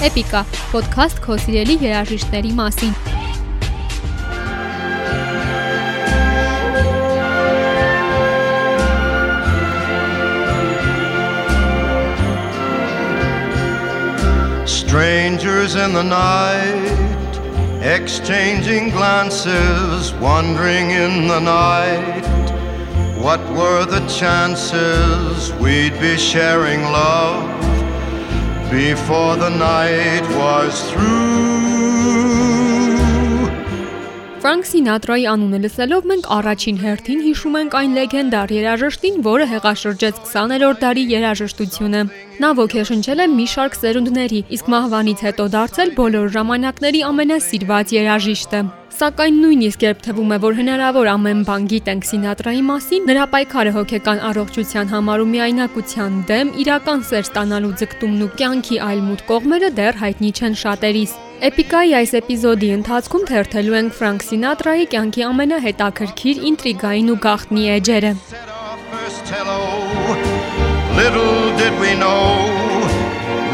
Էպիկա ոդքասթ քո սիրելի երաժիշտների մասին։ Strangers in the night, exchanging glances, wandering in the night. What were the chances we'd be sharing love before the night was through? Ֆրանկ Սինատրայի անունը լսելով մենք առաջին հերթին հիշում ենք այն լեգենդար երաժշտին, որը հեղաշրջեց 20-րդ դարի երաժշտությունը։ Նա ոգեշնչել է մի շարք սերունդների, իսկ մահվանից հետո դարձել բոլոր ժամանակների ամենասիրված երաժիշտը։ Սակայն նույնիսկ երբ թվում է, որ հնարավոր ամեն բան գիտենք Սինատրայի մասին, նրա պայքարը հոգեկան առողջության համար ու միայնակության դեմ, իրական սեր ստանալու ձգտումն ու կյանքի այլ մութ կողմերը դեռ հայտնի չեն շատերիս։ Էպիկայի այս էպիզոդի ընթացքում թերթելու ենք Ֆրանկ Սինատրայի կյանքի ամենահետաքրքիր, ինտրիգային ու գաղտնի էջերը։. Little did we know,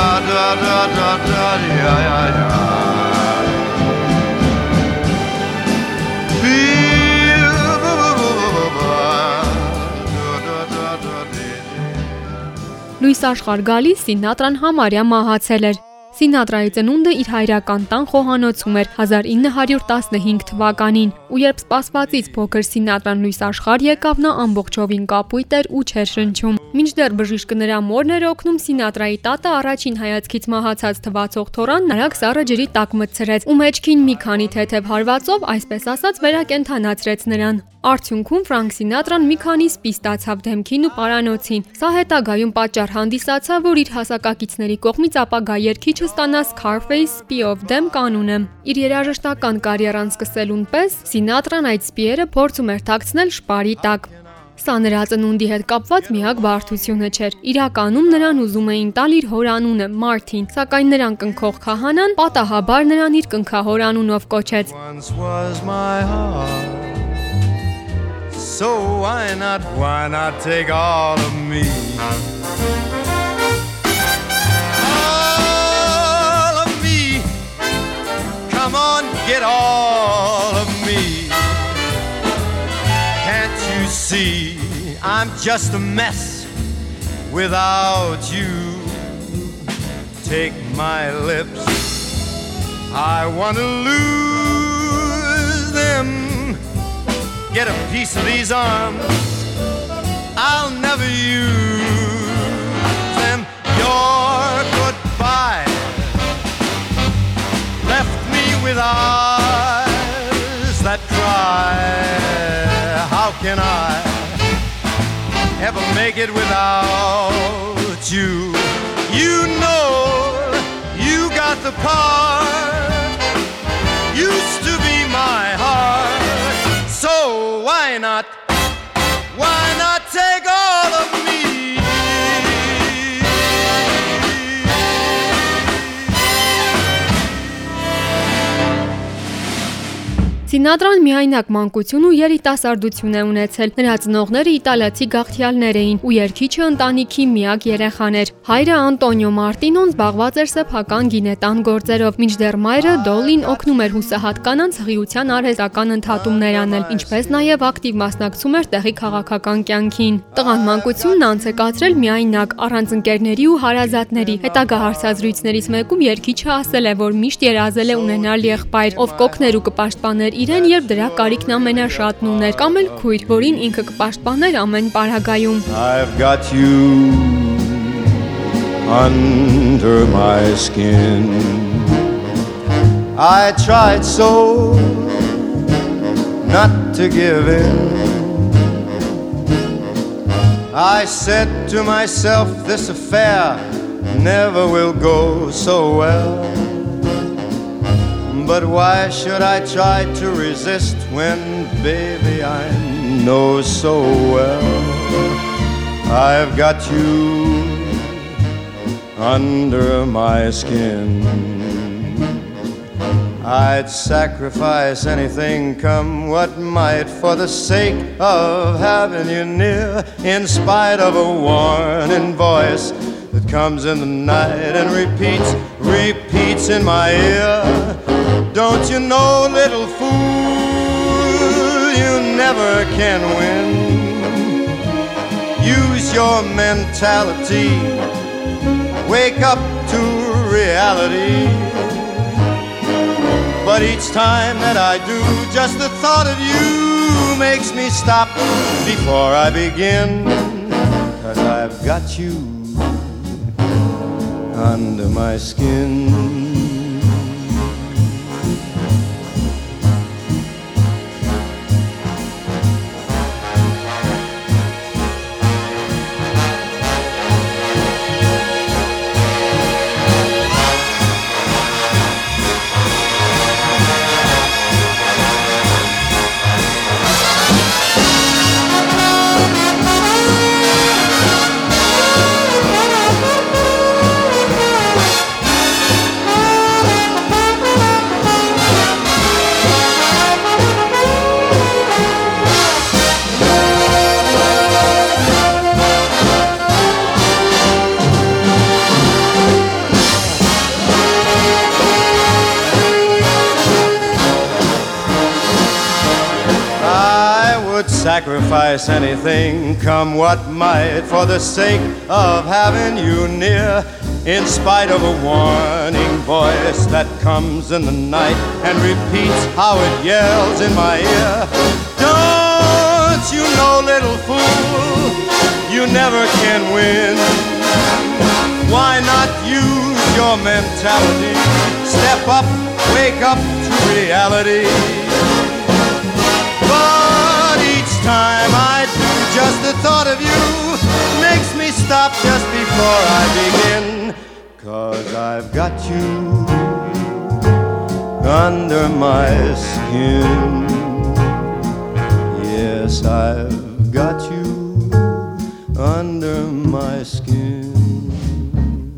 da da da da da ya ya ya Լույս աշխարհ գալիս Սինատրան համարյա մահացել էր Սինատրայի ծնունդը իր հայրական տան խոհանոցում էր 1915 թվականին, ու երբ սպասվածից փոքր Սինատրան լույս աշխարհ եկավ, նա ամբողջովին կապույտ էր ու չէր շնչում։ Մինչդեռ բժիշկը նրա մորն էր օգնում Սինատրայի տատը առաջին հայացքից մահացած թվացող թորան նարակ սառը ջրի տակ մտցրեց ու մեջքին մի քանի թեթև հարվածով, այսպես ասած, վերակենդանացրեց նրան։ Արդյունքում Ֆրանկ Սինատրան մի քանի սպի ստացավ դեմքին ու պարանոցին։ Սա հետագայում պատճառ հանդիսացավ, որ իր հասակակիցների կողմից ապագա երկիչը ստանա Scarface սպի of Them կանունը։ Իր երաժշտական կարիերան սկսելուն պես Սինատրան այդ սպիերը փորձում էր թաքցնել շպարի տակ։ Սա նրա ծնունդի հետ կապված միակ բարդությունը չէր։ Իրականում նրան ուզում էին տալ իր հորանունը Մարտին, սակայն նրան կնքող քահանան պատահաբար նրան իր կնքահոր անունով կոչեց։. So why not, why not take all of me? Get all of me. Can't you see I'm just a mess without you? Take my lips. I want to lose them. Get a piece of these arms. I'll never use them. Your goodbye with eyes that cry. How can I ever make it without you? You know you got the part used to be my heart. So why not? Սինատրան միայնակ մանկություն ու երիտասարդություն է ունեցել։ Նրա ծնողները իտալացի գաղթյալներ էին ու երգիչը ընտանիքի միակ երեխան էր։ Հայրը Անտոնիո Մարտինոն զբաղված էր սեփական գինետան գործերով, մինչդեռ մայրը Դոլին օգնում էր հուսահատ կանանց հղիության արհեստական ընդհատումներ անել, ինչպես նաև ակտիվ մասնակցում էր տեղի քաղաքական կյանքին։ Տղան մանկությունն անց է կացրել միայնակ առանց ընկերների ու հարազատների։ Հետագա հարցազրույցներից մեկում երգիչը ասել է, որ միշտ երազել է ունենալ եղբայր, ով կօգներ ու կպաշտպաներ իրեն, երբ դրա կարիքն ամենաշատն ուներ, կամ էլ քույր, որին ինքը կպաշտպաներ ամեն պարագայում։ I've got you under my skin. I tried so not to give in. I said to myself, this affair never will go so well. But why should I try to resist when, baby, I know so well I've got you under my skin? I'd sacrifice anything, come what might, for the sake of having you near, in spite of a warning voice that comes in the night and repeats, repeats in my ear. Don't you know, little fool, you never can win. Use your mentality, wake up to reality. But each time that I do, just the thought of you makes me stop before I begin. Cause I've got you under my skin. Sacrifice anything, come what might, for the sake of having you near. In spite of a warning voice that comes in the night and repeats how it yells in my ear. Don't you know, little fool, you never can win. Why not use your mentality? Step up, wake up to reality. Just the thought of you makes me stop just before I begin. Cause I've got you under my skin. Yes, I've got you under my skin.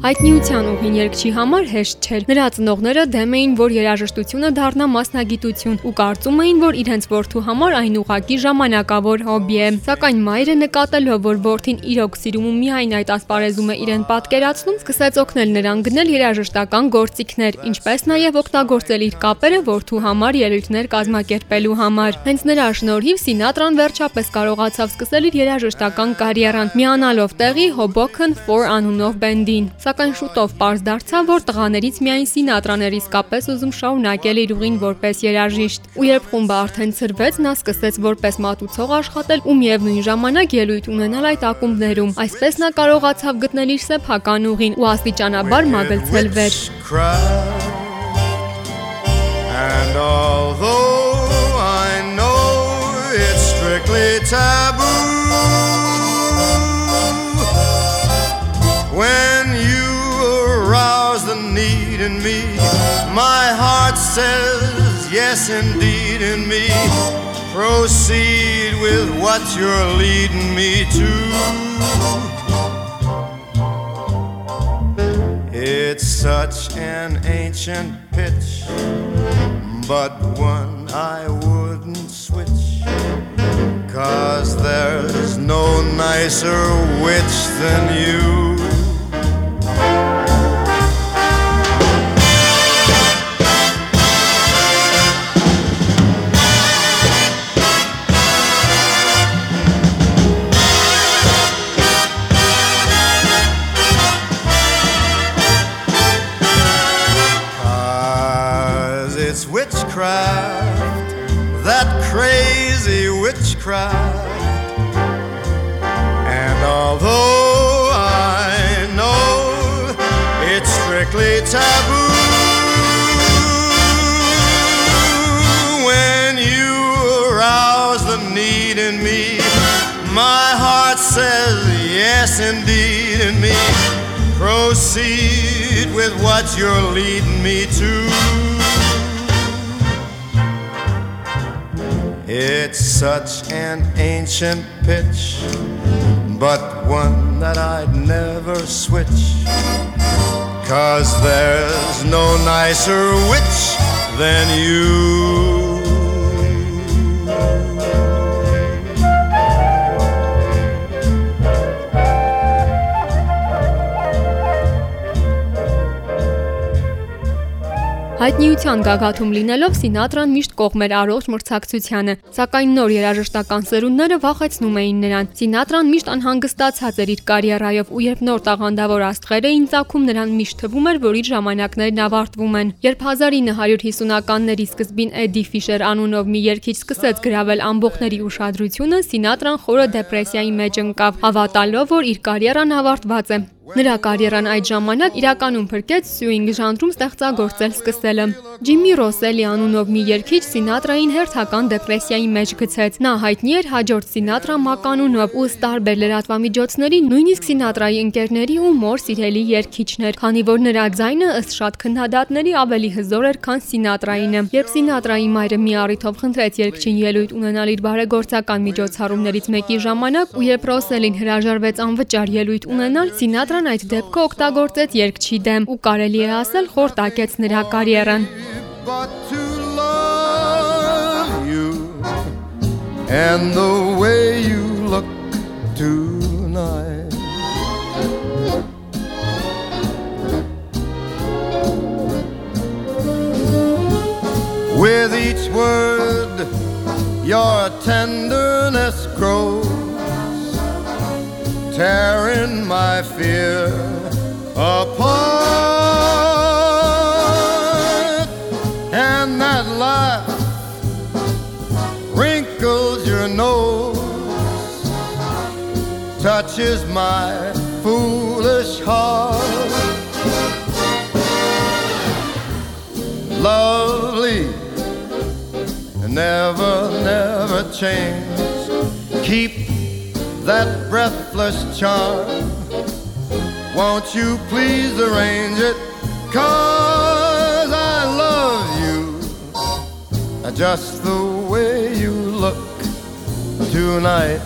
Հայտնիության ուղին երգչի համար հեշտ չէր։ Նրա ծնողները դեմ էին, որ երաժշտությունը դառնա մասնագիտություն ու կարծում էին, որ իրենց որդու համար այն ուղակի ժամանակավոր հոբբի է։ Սակայն մայրը նկատելով, որ որդին իրոք սիրում ու միայն այդ ասպարեզում է իրեն պատկերացնում, սկսեց օգնել նրան գնել երաժշտական գործիքներ, ինչպես նաև օգտագործել իր կապերը որդու համար ելույթներ կազմակերպելու համար։ Հենց նրա շնորհիվ Սինատրան վերջապես կարողացավ սկսել իր երաժշտական կարիերան, միանալով տեղի Hoboken 4 անունով բենդին։ Սակայն շուտով པարզ դարձավ, որ տղաներից միայն Սինատրան էր իսկապես ուզում շարունակել իր ուղին որպես երաժիշտ։ Ու երբ խումբը արդեն ծրվեց, նա սկսեց որպես մատուցող աշխատել ու միևնույն ժամանակ ելույթ ունենալ այդ ակումբներում։ Այսպես նա կարողացավ գտնել իր սեփական ուղին ու աստիճանաբար մագլցել վեր։ And although I know it's strictly taboo, me, my heart says yes, indeed, in me. Proceed with what you're leading me to. It's such an ancient pitch, but one I wouldn't switch. Cause there's no nicer witch than you. It's witchcraft, that crazy witchcraft. And although I know it's strictly taboo, when you arouse the need in me, my heart says yes indeed in me. Proceed with what you're leading me to. It's such an ancient pitch, but one that I'd never switch. Cause there's no nicer witch than you. Հայտնիության գագաթում լինելով Սինատրան միշտ կողմ էր առողջ մրցակցությանը, սակայն նոր երաժշտական սերունդները վախեցնում էին նրան։ Սինատրան միշտ անհանգստացած էր իր կարիերայով ու երբ նոր տաղանդավոր աստղեր էին ծագում, նրան միշտ թվում էր, որ իր ժամանակներն ավարտվում են։ Երբ 1950-ականների սկզբին Էդի Ֆիշեր անունով մի երգիչ սկսեց գրավել ամբողջների ուշադրությունը, Սինատրան խորը դեպրեսիայի մեջ ընկավ, հավատալով, որ իր կարիերան ավարտված է։ Նրա կարիերան այդ ժամանակ իրականում փրկեց սյուինգ ժանրում ստեղծագործել սկսելը։ Ջիմի Ռոսելի անունով մի երգիչ Սինատրային հերթական դեպրեսիայի մեջ գցեց։ Նա հայտնի էր հաջորդ Սինատրա մականունով ու տարբեր լրատվամիջոցների, նույնիսկ Սինատրայի ընկերների ու մոր սիրելի երգիչներ, քանի որ նրա ձայնը ըստ շատ քննադատների ավելի հզոր էր, քան Սինատրայինը։ Երբ Սինատրայի մայրը մի առիթով խնդրեց երգչին ելույթ ունենալ իր բարեգործական միջոցառումներից մեկի ժամանակ, ու երբ Ռոսելին հրաժարվեց անվճար ելույթ ունենալ, Սինատրան այդ դեպքը օգտագործեց երգչի դեմ ու կարելի է ասել խորտակեց նրա կարիերան։ and the way you look tonight. With each word, your tenderness grows, tearing my fear apart. And that laugh wrinkles your nose, touches my foolish heart. Lovely, never, never change. Keep that breathless charm. Won't you please arrange it? Cause I love you just the way you look tonight.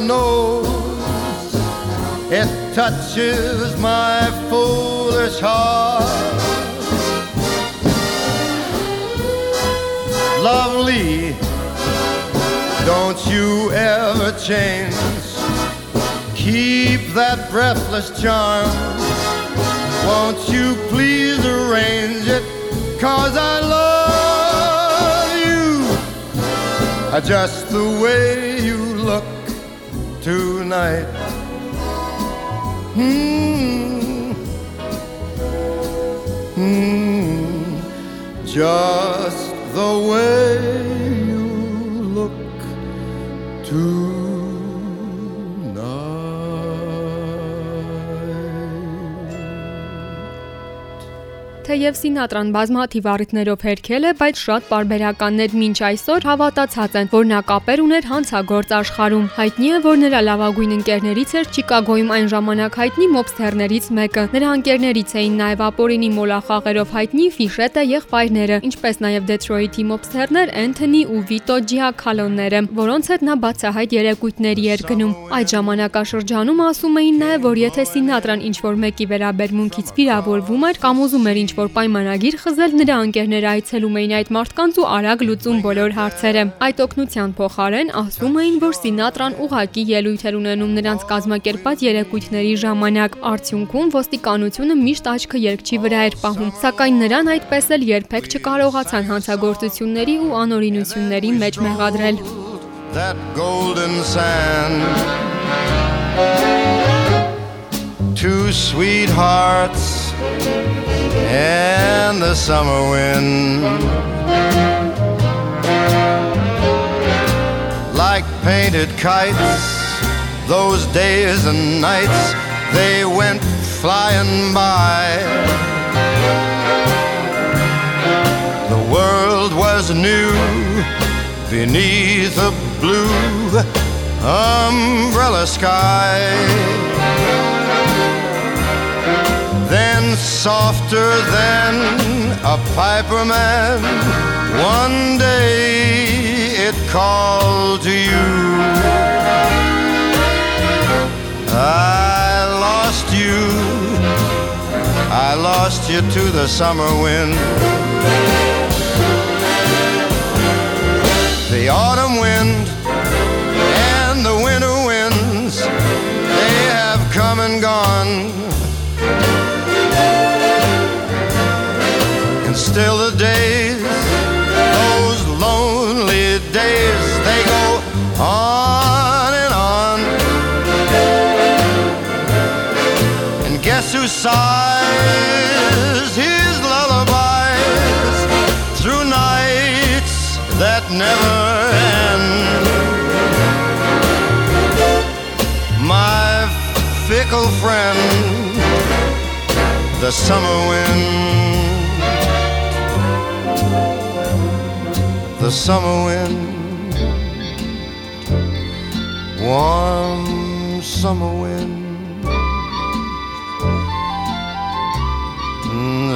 Nose, it touches my foolish heart. Lovely, don't you ever change. Keep that breathless charm. Won't you please arrange it? Cause I love you just the way you look tonight. Hmm. Hmm. Just the way Թեև Սինատրան բազմաթիվ առիթներով հերքել է, բայց շատ բարբերականներ մինչ այսօր հավատացած են, որ նա կապեր ուներ հանցագործ աշխարհում։ Հայտնի է, որ նրա լավագույն ընկերներից էր Չիկագոյում այն ժամանակ հայտնի մոբստերներից մեկը։ Նրա ընկերներից էին նաև ապորինի մոլախաղերով հայտնի Ֆիշետը եղբայրները, ինչպես նաև Դեթրոյթի մոբստերներ Էնթոնի ու Վիտո Ջիակալոնները, որոնց հետ նա բացահայտ երեկույթների էր գնում։ Այդ ժամանակաշրջանում ասում էին նաև, որ եթե Սինատրան ինչ-որ մեկի վերաբերմունքից վիրավորվում էր կամ ուզում էր ինչ-որ պայմանագիր խզել, նրա ընկերները այցելում էին այդ մարդկանց ու արագ լուծում բոլոր հարցերը։ Այդ օգնության փոխարեն ասում էին, որ Սինատրան ուղակի ելույթ էր ունենում նրանց կազմակերպած երեկույթների ժամանակ։ Արդյունքում ոստիկանությունը միշտ աչքը երկչի վրա էր պահում, սակայն նրան այդպես էլ երբեք չկարողացան հանցագործությունների ու անօրինությունների մեջ մեղադրել։ That golden sand Two sweethearts and the summer wind. Like painted kites those days and nights they went flying by. The world was new beneath a blue umbrella sky softer than a piper man. One day it called to you. I lost you. I lost you to the summer wind. The autumn sighs his lullabies through nights that never end. My fickle friend the summer wind. The summer wind. Warm summer wind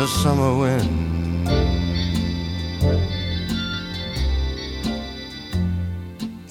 the summer wind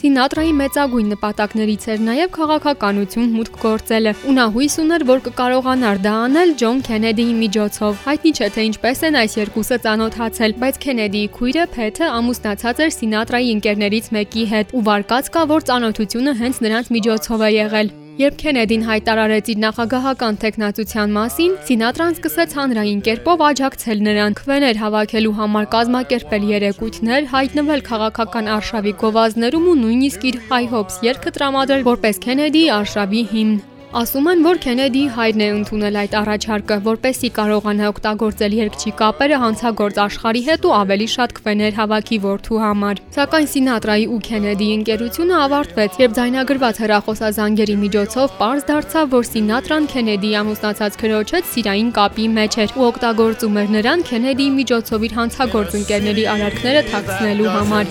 Սինատրայի մեծագույն նպատակներից էր նաև քաղաքականություն մուտք գործելը։ Ու նա հույս ուներ, որ կկարողանար դա անել Ջոն Քենեդիի միջոցով։ Հայտնի չէ թե ինչպես են այս երկուսը ծանոթացել, բայց Քենեդիի քույրը Փեթը ամուսնացած էր Սինատրայի ընկերներից մեկի հետ, ու վարկած կա, որ ծանոթությունը հենց նրանց միջոցով է եղել։ Երբ Քենեդին հայտարարեց իր նախագահական տեխնացության մասին, Սինատրան սկսեց հանրային կերպով աջակցել նրան, քվեներ հավաքելու համար կազմակերպել երեկույթներ, հայտնվել քաղաքական արշավի գովազդներում ու նույնիսկ իր High Hopes երգը տրամադրել որպես Քենեդիի արշավի հիմն։ Ասում են, որ Քենեդիի հայրն է ընդունել այդ առաջարկը, որպեսի կարողանա օգտագործել երկչի կապերը հանցագործ աշխարհի հետ ու ավելի շատ քվեներ հավաքի որդու համար։ Սակայն Սինատրայի ու Քենեդիի ընկերությունը ավարտվեց, երբ զայնագրված հեռախոսազանգերի միջոցով պարզ դարձավ, որ Սինատրան Քենեդիի ամուսնացած քրոջից սիրային կապի մեջ էր ու օգտագործում էր նրան Քենեդիի միջոցով իր հանցագործ ընկերների արարքները թաքցնելու համար։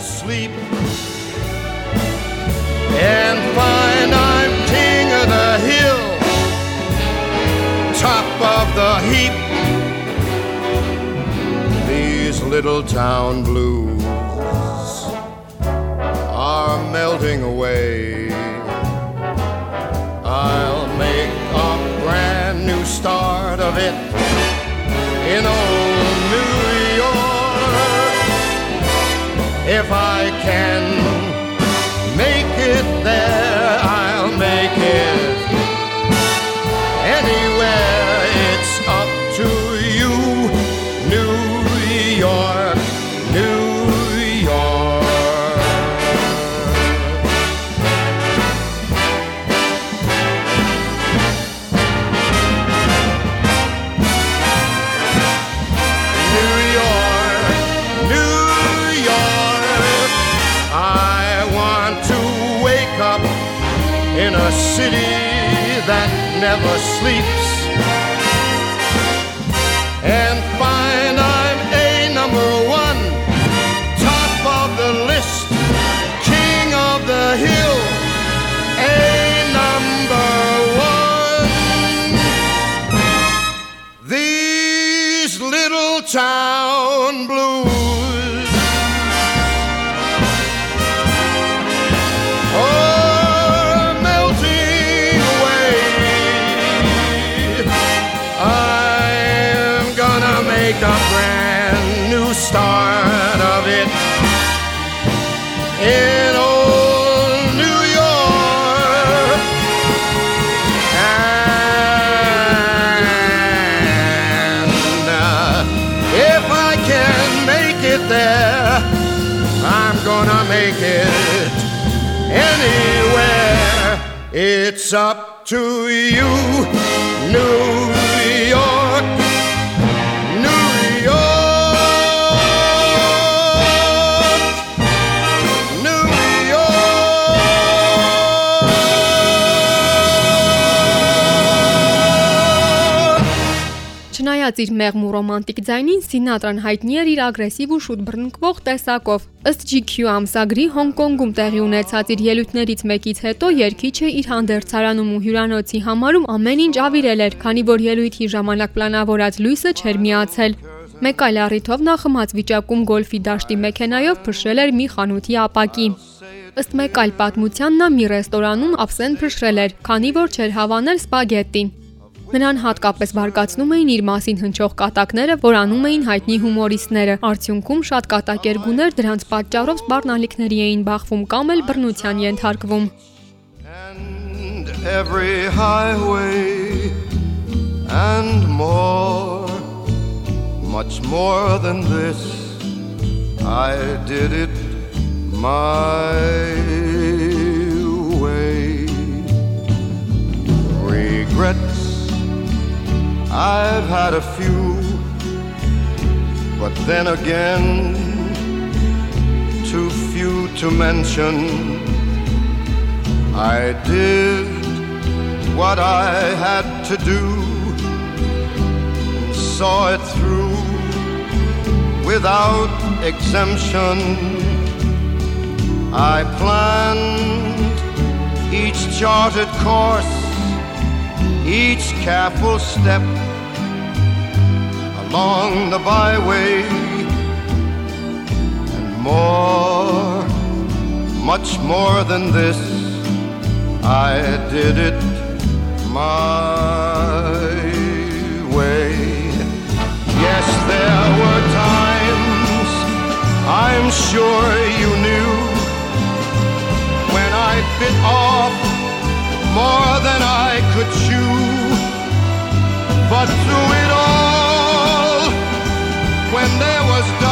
And the hill, top of the heap. These little town blues are melting away. It's up to you, New Չնայած իր մեղմ ու ռոմանտիկ ձայնին, Սինատրան հայտնի էր իր ագրեսիվ ու շուտ բռնկվող տեսակով։ Ըստ GQ ամսագրի Հոնկոնգում տեղի ունեցած իր ելույթներից մեկից հետո երգիչը իր հանդերձարանում ու հյուրանոցի համարում ամեն ինչ ավիրել էր, քանի որ ելույթի ժամանակ պլանավորած լույսը չէր միացել։ Մեկ այլ առիթով նա խմած վիճակում գոլֆի դաշտի մեքենայով փշրել էր մի խանութի ապակի։ Ըստ մեկ այլ պատմության նա մի ռեստորանում ափսեն փշրել էր, քանի որ չէր հավանել սպագետին։ Նրան հատկապես բարկացնում էին իր մասին հնչող կատակները, որ անում էին հայտնի հումորիստները։ Արդյունքում շատ կատակերգուներ դրանց պատճառով սպառնալիքների էին բախվում կամ էլ բռնության ենթարկվում։ every highway and more, much more than this. I did it my way. Regrets, I've had a few, but then again, too few to mention. I did what I had to do, saw it through without exemption. I planned each charted course, each careful step along the byway, and more, much more than this. I did it my way. Yes, there were times I'm sure you knew when I bit off more than I could chew. But through it all, when there was doubt,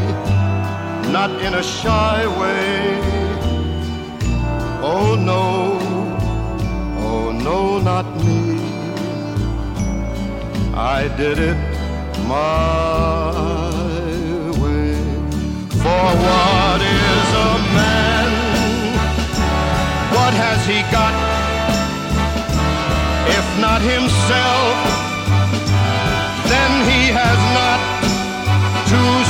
not in a shy way, oh no, oh no, not me. I did it my way. For what is a man? What has he got? If not himself, then he has not to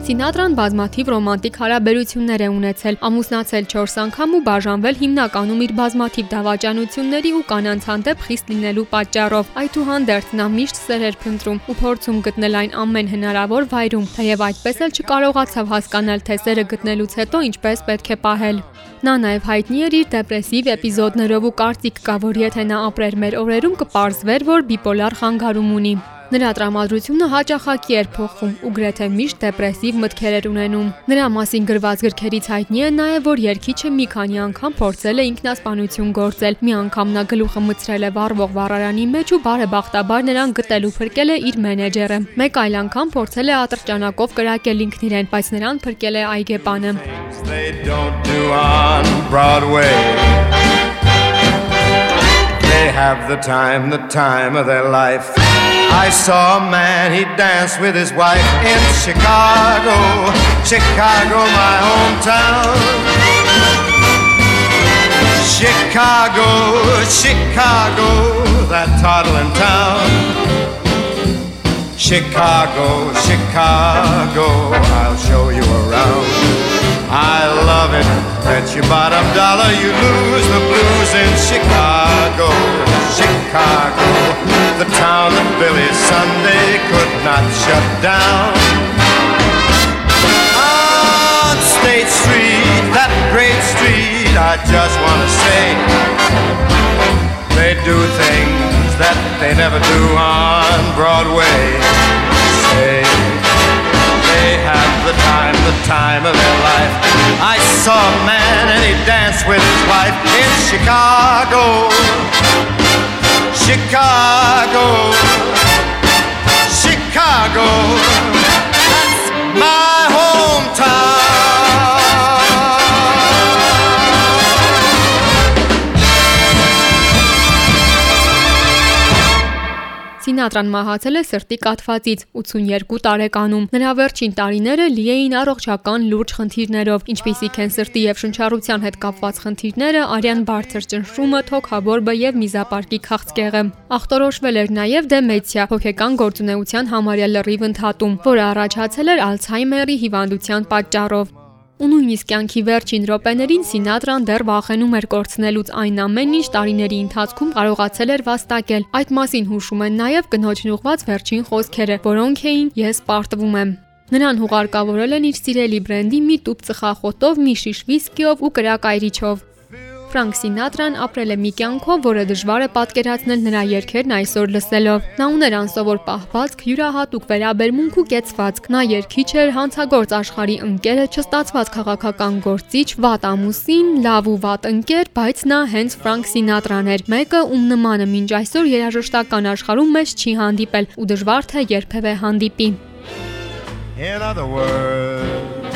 Սինատրան բազմաթիվ ռոմանտիկ հարաբերություններ է ունեցել, ամուսնացել 4 անգամ ու բաժանվել հիմնականում իր բազմաթիվ դավաճանությունների ու կանանց հանդեպ խիստ լինելու պատճառով։ Այդուհանդերձ նա միշտ սեր էր փնտրում ու փորձում գտնել այն ամեն հնարավոր վայրում, թեև այդպես էլ չկարողացավ հասկանալ, թե սերը գտնելուց հետո ինչպես պետք է պահել։ Նա նաև հայտնի էր իր դեպրեսիվ էպիզոդներով ու կարծիք կա, որ եթե նա ապրեր մեր օրերում կպարզվեր, որ բիպոլար խանգարում ունի։ Նրա տրամադրությունը հաճախակի էր փոխվում ու գրեթե միշտ դեպրեսիվ մտքեր էր ունենում։ Նրա մասին գրված գրքերից հայտնի է նաև, որ երգիչը մի քանի անգամ փորձել է ինքնասպանություն գործել։ Մի անգամ նա գլուխը մցրել է վառվող վառարանի մեջ ու բարեբախտաբար նրան գտել ու փրկել է իր մենեջերը։ Մեկ այլ անգամ փորձել է ատրճանակով կրակել ինքն իրեն, բայց նրան փրկել է այգեպանը։ They don't do on Broadway. They have the time, the time of their life. I saw a man, he danced with his wife in Chicago, Chicago, my hometown. Chicago, Chicago, that toddling town. Chicago, Chicago, I'll show you around. I love it, bet your bottom dollar you lose the blues in Chicago, Chicago the town that Billy Sunday could not shut down. On State Street, that great street, I just want to say, they do things that they never do on Broadway. Say, they have the time, the time of their life. I saw a man and he danced with his wife in Chicago. Chicago, Chicago, that's my Սինատրան մահացել է սրտի կաթվածից 82 տարեկանում։ Նրա վերջին տարիները լի էին առողջական լուրջ խնդիրներով, ինչպիսիք են սրտի եւ շնչառության հետ կապված խնդիրները, արյան բարձր ճնշումը, թոքաբորբը եւ միզապարկի քաղցկեղը։ Ախտորոշվել էր նաեւ դեմենցիա, հոգեկան գործունեության համարյա լրիվ ընդհատում, որը առաջացել էր Ալցհեյմերի հիվանդության պատճառով ու նույնիսկ կյանքի վերջին րոպեներին Սինատրան դեռ վախենում էր կորցնելուց այն ամեն ինչ տարիների ընթացքում կարողացել էր վաստակել։ Այդ մասին հուշում են նաև կնոջն ուղված վերջին խոսքերը, որոնք էին ես պարտվում եմ։ Նրան հուղարկավորել են իր սիրելի բրենդի մի տուփ ծխախոտով, մի շիշ վիսկիով ու կրակայրիչով։ Ֆրանկ Սինատրան ապրել է մի կյանքով, որը դժվար է պատկերացնել նրա երգերն այսօր լսելով։ Նա ուներ անսովոր պահվածք, յուրահատուկ վերաբերմունք ու կեցվածք։ Նա երգիչ էր, հանցագործ աշխարհի ընկերը, չստացված քաղաքական գործիչ, վատ ամուսին, լավ ու վատ ընկեր, բայց նա հենց Ֆրանկ Սինատրան էր, մեկը ում նմանը մինչ այսօր երաժշտական աշխարհում մեզ չի հանդիպել ու դժվար թե երբևէ հանդիպի։ In other words,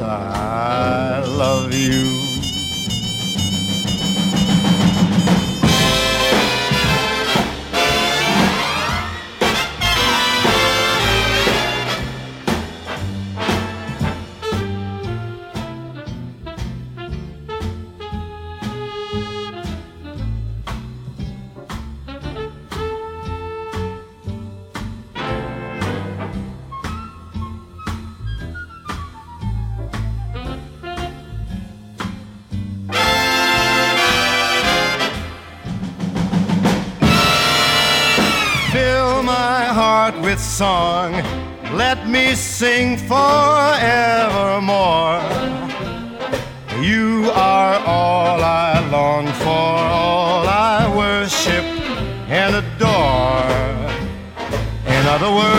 I love you. Song. Let me sing forevermore. You are all I long for, all I worship and adore. In other words,